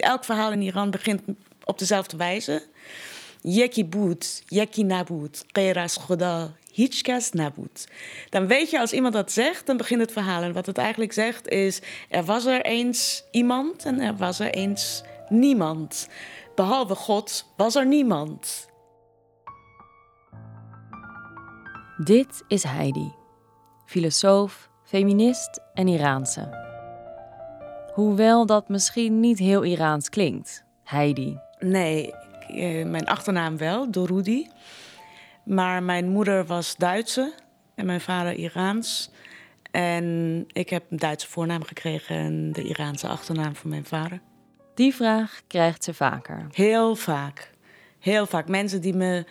Elk verhaal in Iran begint op dezelfde wijze. Yeki boet, yeki naboet, keras khoda, hichkas naboet. Dan weet je als iemand dat zegt, dan begint het verhaal. En wat het eigenlijk zegt is: er was er eens iemand en er was er eens niemand. Behalve God was er niemand. Dit is Heidi, filosoof, feminist en Iraanse. Hoewel dat misschien niet heel Iraans klinkt, Heidi. Nee, eh, mijn achternaam wel, Dorudi. Maar mijn moeder was Duitse en mijn vader Iraans. En ik heb een Duitse voornaam gekregen en de Iraanse achternaam van mijn vader. Die vraag krijgt ze vaker. Heel vaak. Heel vaak. Mensen die me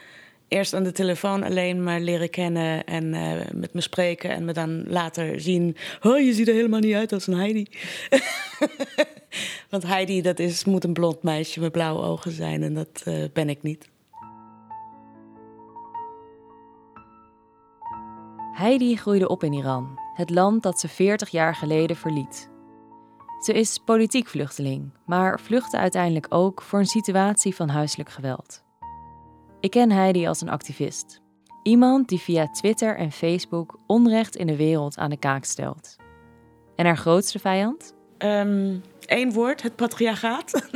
eerst aan de telefoon alleen maar leren kennen en uh, met me spreken en me dan later zien. Oh, je ziet er helemaal niet uit als een Heidi. Want Heidi, dat is, moet een blond meisje met blauwe ogen zijn en dat uh, ben ik niet. Heidi groeide op in Iran, het land dat ze 40 jaar geleden verliet. Ze is politiek vluchteling, maar vluchtte uiteindelijk ook voor een situatie van huiselijk geweld. Ik ken Heidi als een activist. Iemand die via Twitter en Facebook onrecht in de wereld aan de kaak stelt. En haar grootste vijand? Eén ehm, woord, het patriarchaat.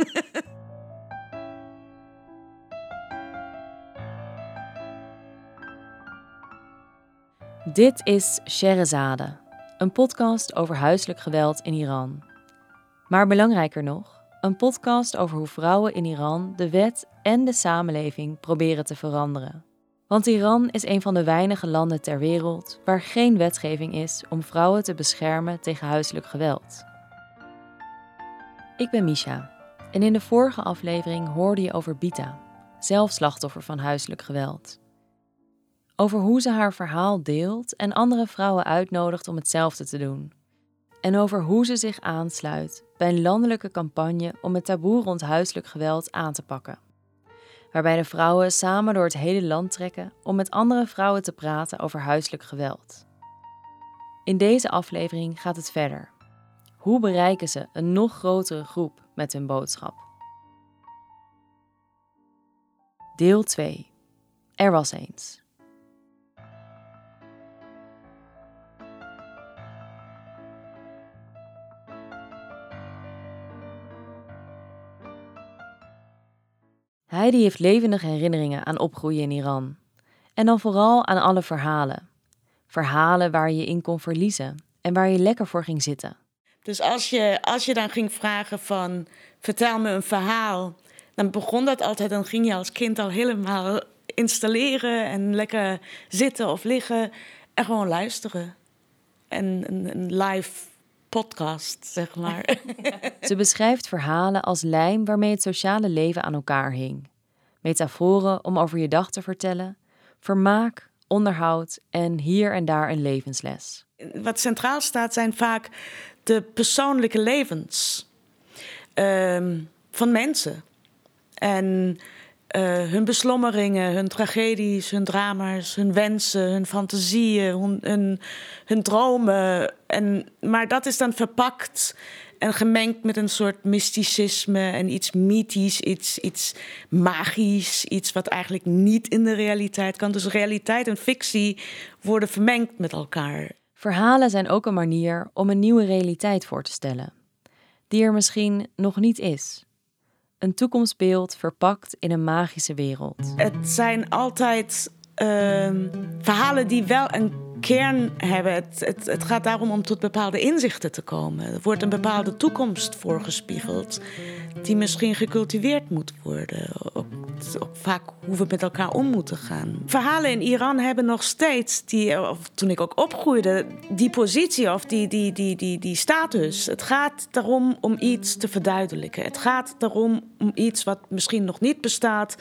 Dit is Sherazade, een podcast over huiselijk geweld in Iran. Maar belangrijker nog, een podcast over hoe vrouwen in Iran de wet en de samenleving proberen te veranderen. Want Iran is een van de weinige landen ter wereld waar geen wetgeving is om vrouwen te beschermen tegen huiselijk geweld. Ik ben Misha en in de vorige aflevering hoorde je over Bita, zelf slachtoffer van huiselijk geweld. Over hoe ze haar verhaal deelt en andere vrouwen uitnodigt om hetzelfde te doen. En over hoe ze zich aansluit bij een landelijke campagne om het taboe rond huiselijk geweld aan te pakken waarbij de vrouwen samen door het hele land trekken om met andere vrouwen te praten over huiselijk geweld. In deze aflevering gaat het verder. Hoe bereiken ze een nog grotere groep met hun boodschap? Deel 2. Er was eens. Heidi heeft levendige herinneringen aan opgroeien in Iran. En dan vooral aan alle verhalen. Verhalen waar je in kon verliezen en waar je lekker voor ging zitten. Dus als je, als je dan ging vragen van vertel me een verhaal, dan begon dat altijd, dan ging je als kind al helemaal installeren en lekker zitten of liggen en gewoon luisteren. En een, live podcast, zeg maar. Ze beschrijft verhalen als lijm waarmee het sociale leven aan elkaar hing. Metaforen om over je dag te vertellen, vermaak, onderhoud en hier en daar een levensles. Wat centraal staat zijn vaak de persoonlijke levens ehm, van mensen. En uh, hun beslommeringen, hun tragedies, hun drama's, hun wensen, hun fantasieën, hun, hun, hun, dromen. En, maar dat is dan verpakt en gemengd met een soort mysticisme en iets mythisch, iets, iets magisch, iets wat eigenlijk niet in de realiteit kan. Dus realiteit en fictie worden vermengd met elkaar. Verhalen zijn ook een manier om een nieuwe realiteit voor te stellen, die er misschien nog niet is. Een toekomstbeeld verpakt in een magische wereld. Het zijn altijd uh, verhalen die wel een kern hebben. Het, het, gaat daarom om tot bepaalde inzichten te komen. Er wordt een bepaalde toekomst voorgespiegeld, die misschien gecultiveerd moet worden. Ook vaak hoe we met elkaar om moeten gaan. Verhalen in Iran hebben nog steeds, die, of toen ik ook opgroeide, die positie of die, die, die, die, die status. Het gaat daarom om iets te verduidelijken. Het gaat daarom om iets wat misschien nog niet bestaat.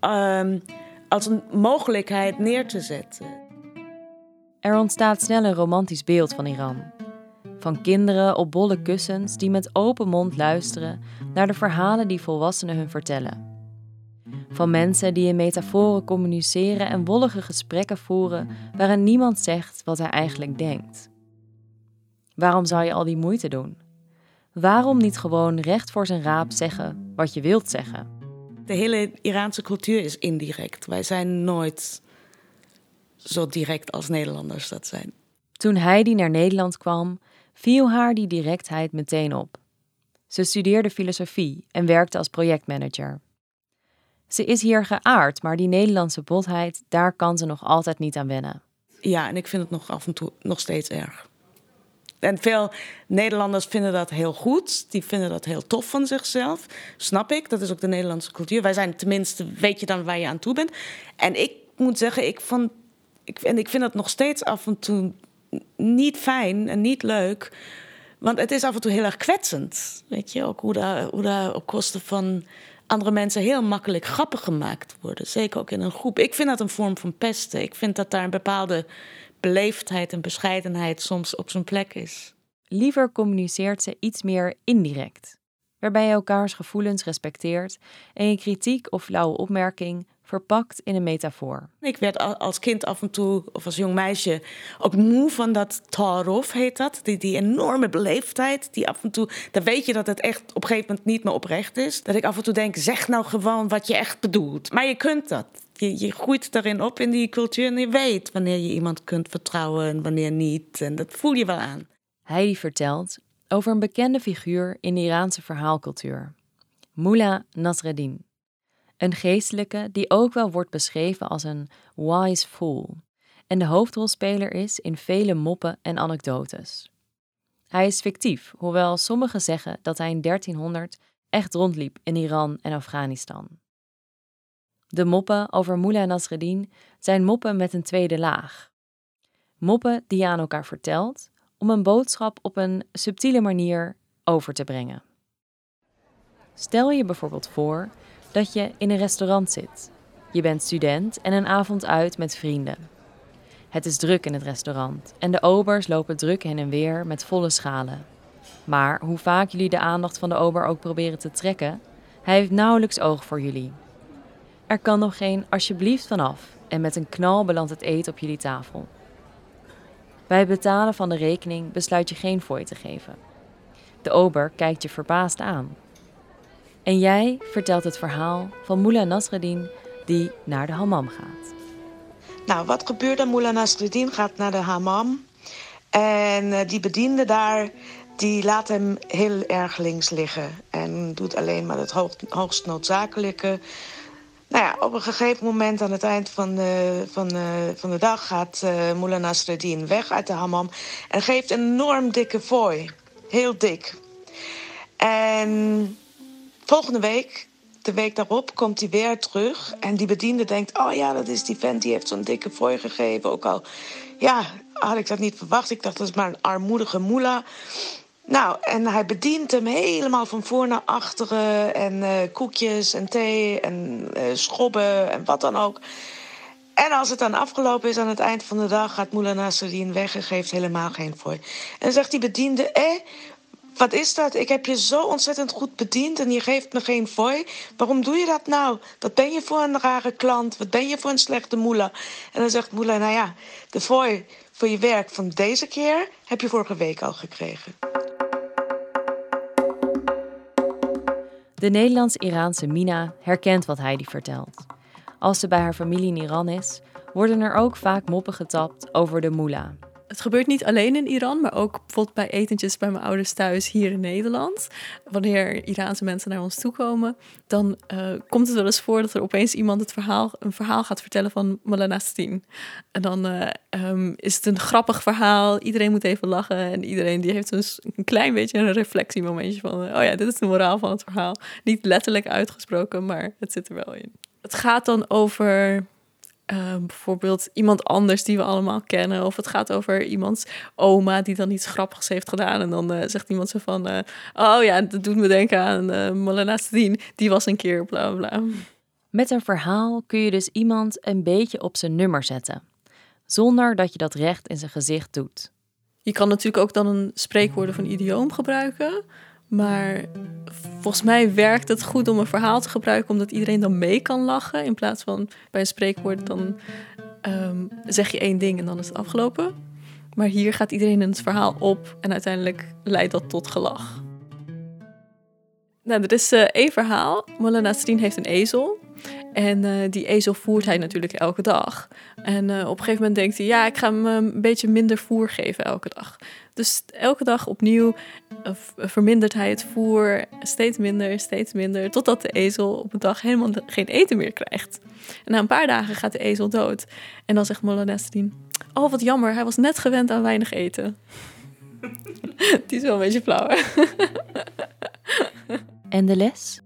Um, als een mogelijkheid neer te zetten. Er ontstaat snel een romantisch beeld van Iran. Van kinderen op bolle kussens die met open mond luisteren naar de verhalen die volwassenen hun vertellen. Van mensen die in metaforen communiceren en wollige gesprekken voeren waarin niemand zegt wat hij eigenlijk denkt. Waarom zou je al die moeite doen? Waarom niet gewoon recht voor zijn raap zeggen wat je wilt zeggen? De hele Iraanse cultuur is indirect. Wij zijn nooit zo direct als Nederlanders dat zijn. Toen Heidi naar Nederland kwam, viel haar die directheid meteen op. Ze studeerde filosofie en werkte als projectmanager. Ze is hier geaard, maar die Nederlandse botheid, daar kan ze nog altijd niet aan wennen. Ja, en ik vind het nog af en toe nog steeds erg. En veel Nederlanders vinden dat heel goed. Die vinden dat heel tof van zichzelf. Snap ik. Dat is ook de Nederlandse cultuur. Wij zijn tenminste, weet je dan waar je aan toe bent. En ik moet zeggen, ik vond. Ik, en ik vind dat nog steeds af en toe niet fijn en niet leuk. Want het is af en toe heel erg kwetsend. Weet je, ook hoe daar, hoe daar op kosten van andere mensen heel makkelijk grappig gemaakt worden. Zeker ook in een groep. Ik vind dat een vorm van pesten. Ik vind dat daar een bepaalde beleefdheid en bescheidenheid soms op zijn plek is. Liever communiceert ze iets meer indirect, waarbij je elkaars gevoelens respecteert en je kritiek of flauwe opmerking verpakt in een metafoor. Ik werd als kind af en toe, of als jong meisje, ook moe van dat tarof heet dat. Die, die enorme beleefdheid, die af en toe... Dan weet je dat het echt op een gegeven moment niet meer oprecht is. Dat ik af en toe denk, zeg nou gewoon wat je echt bedoelt. Maar je kunt dat. Je, je groeit daarin op in die cultuur en je weet wanneer je iemand kunt vertrouwen en wanneer niet. En dat voel je wel aan. Heidi vertelt over een bekende figuur in de Iraanse verhaalcultuur. Mullah Nasreddin. Een geestelijke die ook wel wordt beschreven als een wise fool en de hoofdrolspeler is in vele moppen en anekdotes. Hij is fictief, hoewel sommigen zeggen dat hij in 1300 echt rondliep in Iran en Afghanistan. De moppen over Mullah Nasreddin zijn moppen met een tweede laag. Moppen die je aan elkaar vertelt om een boodschap op een subtiele manier over te brengen. Stel je bijvoorbeeld voor dat je in een restaurant zit. Je bent student en een avond uit met vrienden. Het is druk in het restaurant en de obers lopen druk heen en weer met volle schalen. Maar hoe vaak jullie de aandacht van de ober ook proberen te trekken, hij heeft nauwelijks oog voor jullie. Er kan nog geen alsjeblieft vanaf en met een knal belandt het eten op jullie tafel. Bij het betalen van de rekening besluit je geen fooi te geven. De ober kijkt je verbaasd aan. En jij vertelt het verhaal van Mullah Nasreddin die naar de hammam gaat. Nou, wat gebeurt er? Mullah Nasreddin gaat naar de hammam. En uh, die bediende daar, die laat hem heel erg links liggen. En doet alleen maar het hoog, hoogst noodzakelijke. Nou ja, op een gegeven moment aan het eind van de, van de, van de dag gaat uh, Mullah Nasreddin weg uit de hammam. En geeft een enorm dikke fooi. Heel dik. En Volgende week, de week daarop, komt hij weer terug. En die bediende denkt: Oh ja, dat is die vent die heeft zo'n dikke fooi gegeven. Ook al, ja, had ik dat niet verwacht. Ik dacht dat is maar een armoedige moela. Nou, en hij bedient hem helemaal van voor naar achteren. En uh, koekjes en thee en uh, schobben en wat dan ook. En als het dan afgelopen is aan het eind van de dag, gaat Moula Nasserin weg en geeft helemaal geen fooi. En zegt die bediende: Eh, wat is dat? Ik heb je zo ontzettend goed bediend en je geeft me geen fooi. Waarom doe je dat nou? Wat ben je voor een rare klant? Wat ben je voor een slechte moela? En dan zegt moela, nou ja, de fooi voor je werk van deze keer heb je vorige week al gekregen. De Nederlands-Iraanse Mina herkent wat Heidi vertelt. Als ze bij haar familie in Iran is, worden er ook vaak moppen getapt over de moela, het gebeurt niet alleen in Iran, maar ook bijvoorbeeld bij etentjes bij mijn ouders thuis hier in Nederland. Wanneer Iraanse mensen naar ons toe komen, dan uh, komt het wel eens voor dat er opeens iemand het verhaal, een verhaal gaat vertellen van Malanastin. En dan uh, um, is het een grappig verhaal, iedereen moet even lachen en iedereen die heeft dus een klein beetje een reflectiemomentje van, oh ja, dit is de moraal van het verhaal. Niet letterlijk uitgesproken, maar het zit er wel in. Het gaat dan over uh, bijvoorbeeld iemand anders die we allemaal kennen. Of het gaat over iemands oma die dan iets grappigs heeft gedaan. En dan uh, zegt iemand zo van... Uh, oh ja, dat doet me denken aan uh, Molena Die was een keer bla bla. Met een verhaal kun je dus iemand een beetje op zijn nummer zetten. Zonder dat je dat recht in zijn gezicht doet. Je kan natuurlijk ook dan een spreekwoord of een idioom gebruiken... Maar volgens mij werkt het goed om een verhaal te gebruiken, omdat iedereen dan mee kan lachen. In plaats van bij een spreekwoord, dan um, zeg je één ding en dan is het afgelopen. Maar hier gaat iedereen in het verhaal op en uiteindelijk leidt dat tot gelach. Nou, er is uh, één verhaal. Mullah Nasrin heeft een ezel. En uh, die ezel voert hij natuurlijk elke dag. En uh, op een gegeven moment denkt hij, ja, ik ga hem een beetje minder voer geven elke dag. Dus elke dag opnieuw vermindert hij het voer, steeds minder, steeds minder, totdat de ezel op een dag helemaal geen eten meer krijgt. En na een paar dagen gaat de ezel dood. En dan zegt Nasrin, oh wat jammer, hij was net gewend aan weinig eten. die is wel een beetje flauw? En de les?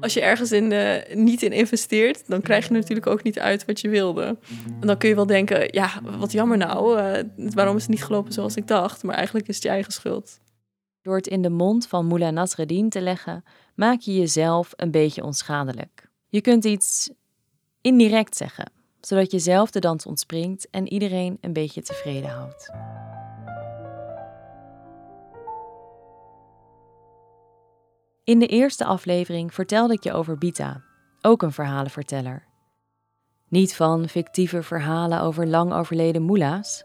Als je ergens in, uh, niet in investeert, dan krijg je natuurlijk ook niet uit wat je wilde. En dan kun je wel denken, ja, wat jammer nou. Uh, waarom is het niet gelopen zoals ik dacht? Maar eigenlijk is het je eigen schuld. Door het in de mond van Mullah Nasreddin te leggen, maak je jezelf een beetje onschadelijk. Je kunt iets indirect zeggen, zodat je zelf de dans ontspringt en iedereen een beetje tevreden houdt. In de eerste aflevering vertelde ik je over Bita, ook een verhalenverteller. Niet van fictieve verhalen over lang overleden moela's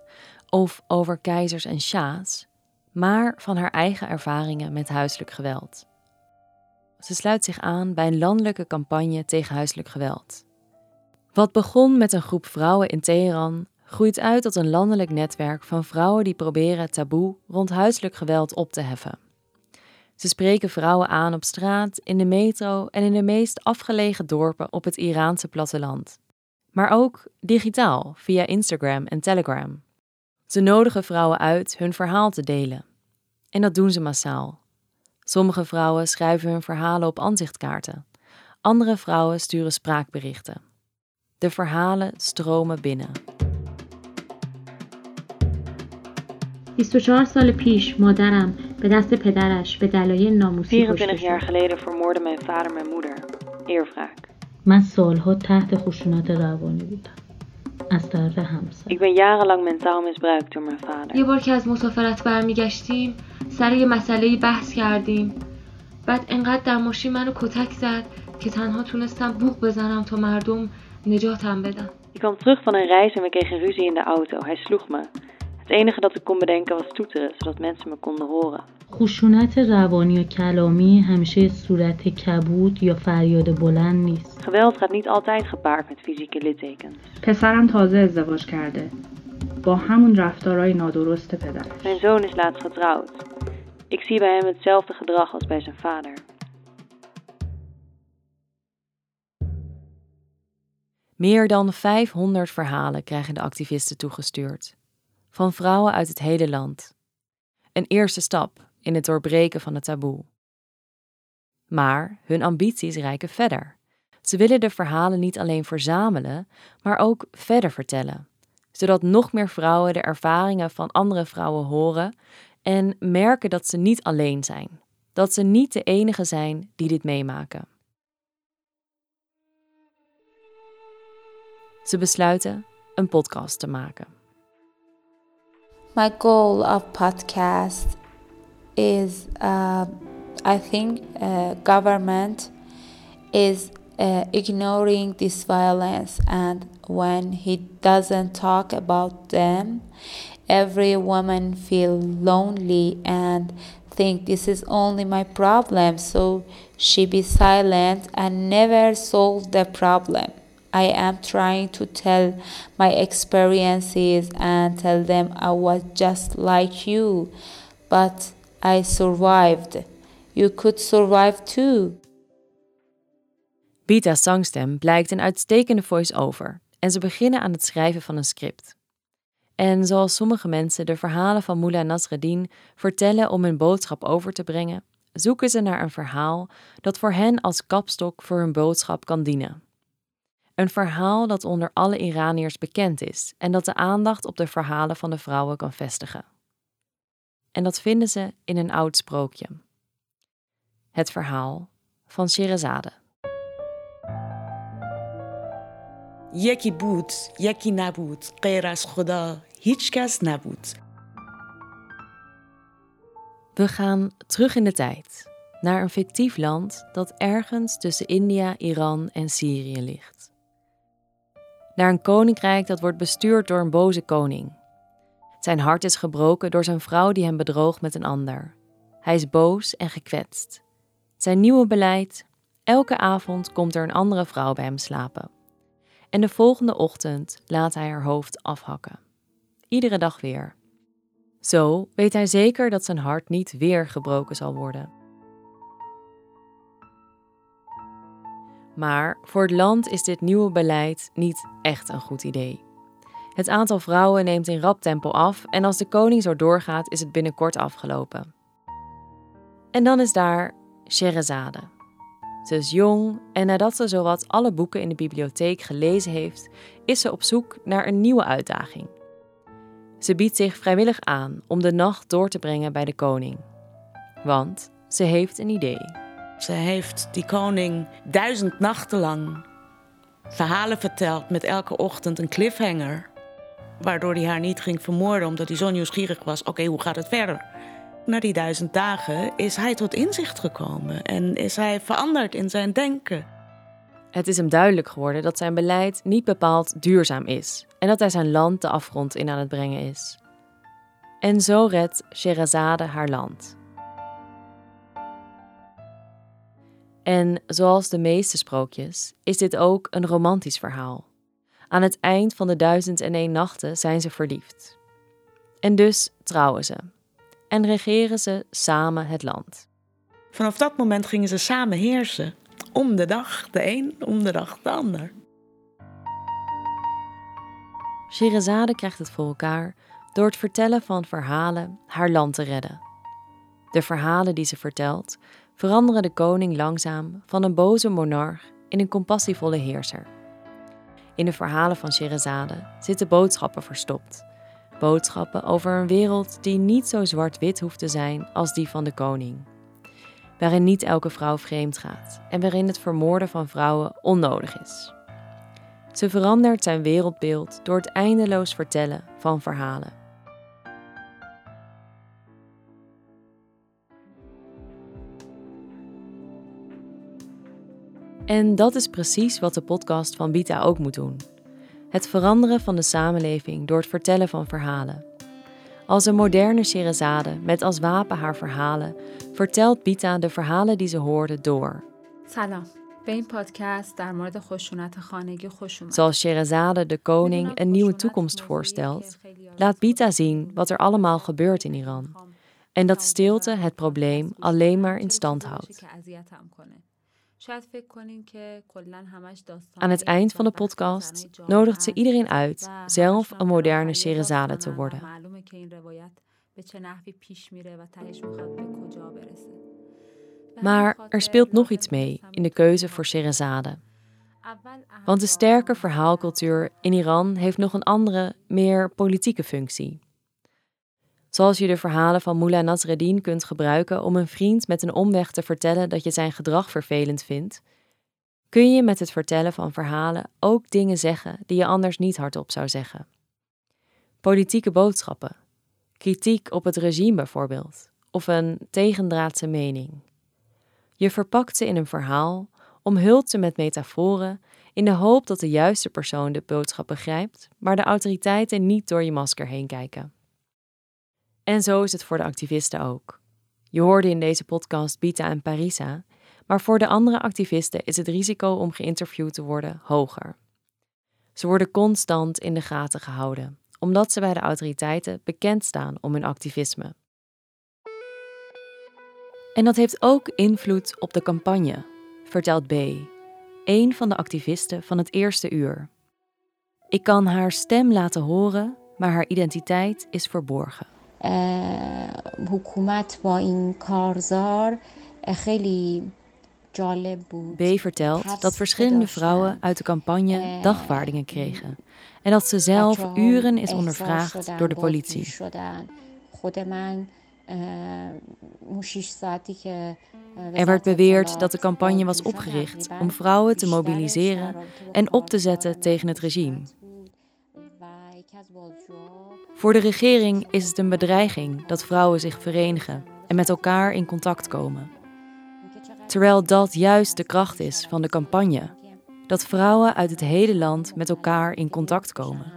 of over keizers en sjaas, maar van haar eigen ervaringen met huiselijk geweld. Ze sluit zich aan bij een landelijke campagne tegen huiselijk geweld. Wat begon met een groep vrouwen in Teheran, groeit uit tot een landelijk netwerk van vrouwen die proberen taboe rond huiselijk geweld op te heffen. Ze spreken vrouwen aan op straat, in de metro en in de meest afgelegen dorpen op het Iraanse platteland. Maar ook digitaal, via Instagram en Telegram. Ze nodigen vrouwen uit hun verhaal te delen. En dat doen ze massaal. Sommige vrouwen schrijven hun verhalen op aanzichtkaarten. Andere vrouwen sturen spraakberichten. De verhalen stromen binnen. 24 سال پیش مادرم به دست پدرش به دلایل ناموسی 24 jaar geleden vermoordde mijn vader mijn moeder. Eerwraak. من سالها تحت خشونت روانی بودم. از طرف همسر. Ik ben jarenlang mentaal misbruikt door mijn vader. یه بار که از مسافرت برمیگشتیم سر یه مسئله بحث کردیم. بعد انقدر در ماشین منو کتک زد که تنها تونستم بوق بزنم تا مردم نجاتم بدن. Ik kwam terug van een reis en we kregen ruzie in de auto. Hij sloeg me. Het enige dat ik kon bedenken was toeteren, zodat mensen me konden horen. خشونت روانی و کلامی همیشه صورت کبود یا فریاد بلند نیست. Geweld gaat niet altijd gepaard met fysieke littekens. پسرم تازه ازدواج کرده. با همون رفتارهای نادرست پدرش. Mijn zoon is laatst getrouwd. Ik zie bij hem hetzelfde gedrag als bij zijn vader. Meer dan 500 verhalen krijgen de activisten toegestuurd van vrouwen uit het hele land. Een eerste stap in het doorbreken van het taboe. Maar hun ambities reiken verder. Ze willen de verhalen niet alleen verzamelen, maar ook verder vertellen, zodat nog meer vrouwen de ervaringen van andere vrouwen horen en merken dat ze niet alleen zijn, dat ze niet de enige zijn die dit meemaken. Ze besluiten een podcast te maken. My goal of podcast is uh, i think uh, government is uh, ignoring this violence. And when he doesn't talk about them every woman feel lonely and think this is only my problem. So she be silent and never solve the problem I am trying to tell my experiences and tell them I was just like you, but I survived. You could survive too. Bita's zangstem blijkt een uitstekende voice-over en ze beginnen aan het schrijven van een script. En zoals sommige mensen de verhalen van Mullah Nasreddin vertellen om hun boodschap over te brengen, zoeken ze naar een verhaal dat voor hen als kapstok voor hun boodschap kan dienen. Een verhaal dat onder alle Iraniërs bekend is en dat de aandacht op de verhalen van de vrouwen kan vestigen. En dat vinden ze in een oud sprookje. Het verhaal van Sherazade. یکی بود یکی نبود غیر از خدا هیچ کس نبود We gaan terug in de tijd, naar een fictief land dat ergens tussen India, Iran en Syrië ligt naar een koninkrijk dat wordt bestuurd door een boze koning. Zijn hart is gebroken door zijn vrouw die hem bedroog met een ander. Hij is boos en gekwetst. Zijn nieuwe beleid: elke avond komt er een andere vrouw bij hem slapen. En de volgende ochtend laat hij haar hoofd afhakken. Iedere dag weer. Zo weet hij zeker dat zijn hart niet weer gebroken zal worden. Maar voor het land is dit nieuwe beleid niet echt een goed idee. Het aantal vrouwen neemt in rap tempo af en als de koning zo doorgaat, is het binnenkort afgelopen. En dan is daar Sherazade. Ze is jong en nadat ze zowat alle boeken in de bibliotheek gelezen heeft, is ze op zoek naar een nieuwe uitdaging. Ze biedt zich vrijwillig aan om de nacht door te brengen bij de koning. Want ze heeft een idee. Ze heeft die koning duizend nachten lang verhalen verteld met elke ochtend een cliffhanger. Waardoor hij haar niet ging vermoorden omdat hij zo nieuwsgierig was. Oké, hoe gaat het verder? Na die duizend dagen is hij tot inzicht gekomen en is hij veranderd in zijn denken. Het is hem duidelijk geworden dat zijn beleid niet bepaald duurzaam is en dat hij zijn land de afgrond in aan het brengen is. En zo redt Sherazade haar land. En zoals de meeste sprookjes is dit ook een romantisch verhaal. Aan het eind van de duizend en één nachten zijn ze verliefd. En dus trouwen ze en regeren ze samen het land. Vanaf dat moment gingen ze samen heersen. Om de dag de een, om de dag de ander. Sherazade krijgt het voor elkaar door het vertellen van verhalen haar land te redden. De verhalen die ze vertelt veranderen de koning langzaam van een boze monarch in een compassievolle heerser. In de verhalen van Sherazade zitten boodschappen verstopt. Boodschappen over een wereld die niet zo zwart-wit hoeft te zijn als die van de koning. Waarin niet elke vrouw vreemd gaat en waarin het vermoorden van vrouwen onnodig is. Ze verandert zijn wereldbeeld door het eindeloos vertellen van verhalen. En dat is precies wat de podcast van Bita ook moet doen. Het veranderen van de samenleving door het vertellen van verhalen. Als een moderne Sherazade met als wapen haar verhalen, vertelt Bita de verhalen die ze hoorde door. سلام به این پادکست در مورد خشونت خانگی خوش اومد. Zoals Sherazade de koning een nieuwe toekomst voorstelt, laat Bita zien wat er allemaal gebeurt in Iran. En dat stilte het probleem alleen maar in stand houdt. Aan het eind van de podcast nodigt ze iedereen uit zelf een moderne Sherazade te worden. Maar er speelt nog iets mee in de keuze voor Sherazade. Want de sterke verhaalcultuur in Iran heeft nog een andere, meer politieke functie. Zoals je de verhalen van Mullah Nasreddin kunt gebruiken om een vriend met een omweg te vertellen dat je zijn gedrag vervelend vindt, kun je met het vertellen van verhalen ook dingen zeggen die je anders niet hardop zou zeggen. Politieke boodschappen, kritiek op het regime bijvoorbeeld, of een tegendraadse mening. Je verpakt ze in een verhaal, omhult ze met metaforen, in de hoop dat de juiste persoon de boodschap begrijpt, maar de autoriteiten niet door je masker heen kijken. En zo is het voor de activisten ook. Je hoorde in deze podcast Bita en Parisa, maar voor de andere activisten is het risico om geïnterviewd te worden hoger. Ze worden constant in de gaten gehouden, omdat ze bij de autoriteiten bekend staan om hun activisme. En dat heeft ook invloed op de campagne, vertelt B, een van de activisten van het eerste uur. Ik kan haar stem laten horen, maar haar identiteit is verborgen. حکومت با این کارزار خیلی جالب بود. B vertelt dat verschillende vrouwen uit de campagne dagvaardingen kregen en dat ze zelf uren is ondervraagd door de politie. Er werd beweerd dat de campagne was opgericht om vrouwen te mobiliseren en op te zetten tegen het regime. Voor de regering is het een bedreiging dat vrouwen zich verenigen en met elkaar in contact komen. Terwijl dat juist de kracht is van de campagne: dat vrouwen uit het hele land met elkaar in contact komen.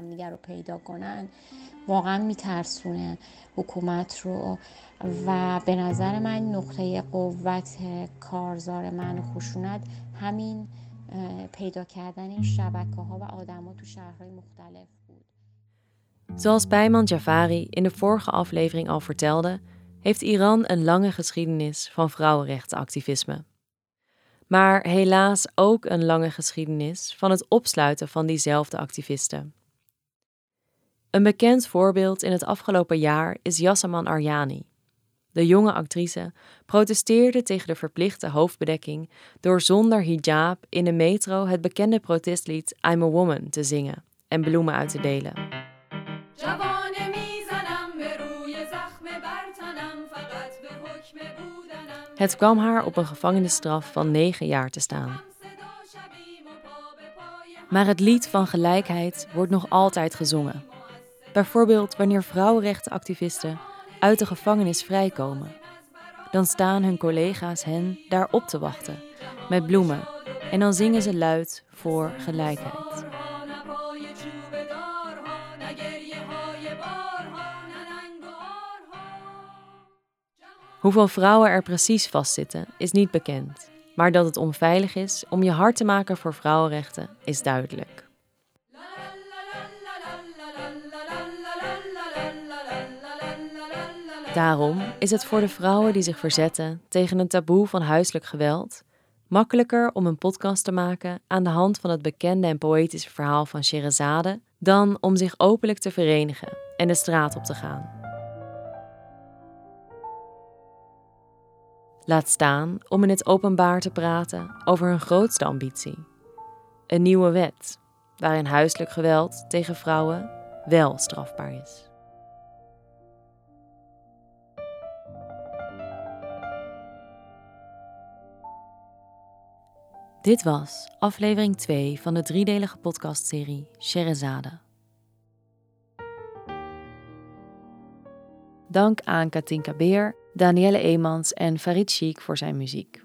و به نظر من نقطه قوت کارزار من خشونت همین پیدا کردن این شبکه ها و آدما تو شهرهای مختلف بود. Zoals Bijman Jafari in de vorige aflevering al vertelde, heeft Iran een lange geschiedenis van vrouwenrechtenactivisme. Maar helaas ook een lange geschiedenis van het opsluiten van diezelfde activisten. Een bekend voorbeeld in het afgelopen jaar is Yassaman Aryani. De jonge actrice protesteerde tegen de verplichte hoofdbedekking door zonder hijab in de metro het bekende protestlied I'm a Woman te zingen en bloemen uit te delen. Het kwam haar op een gevangenisstraf van negen jaar te staan. Maar het lied van gelijkheid wordt nog altijd gezongen. Bijvoorbeeld wanneer vrouwenrechtenactivisten uit de gevangenis vrijkomen. Dan staan hun collega's hen daar op te wachten met bloemen en dan zingen ze luid voor gelijkheid. Hoeveel vrouwen er precies vastzitten is niet bekend, maar dat het onveilig is om je hard te maken voor vrouwenrechten is duidelijk. Daarom is het voor de vrouwen die zich verzetten tegen een taboe van huiselijk geweld makkelijker om een podcast te maken aan de hand van het bekende en poëtische verhaal van Sherazade dan om zich openlijk te verenigen en de straat op te gaan. Laat staan om in het openbaar te praten over hun grootste ambitie: een nieuwe wet waarin huiselijk geweld tegen vrouwen wel strafbaar is. Dit was aflevering 2 van de driedelige podcastserie Sherazade. Dank aan Katinka Beer, Danielle Eemans en Farid Chic voor zijn muziek.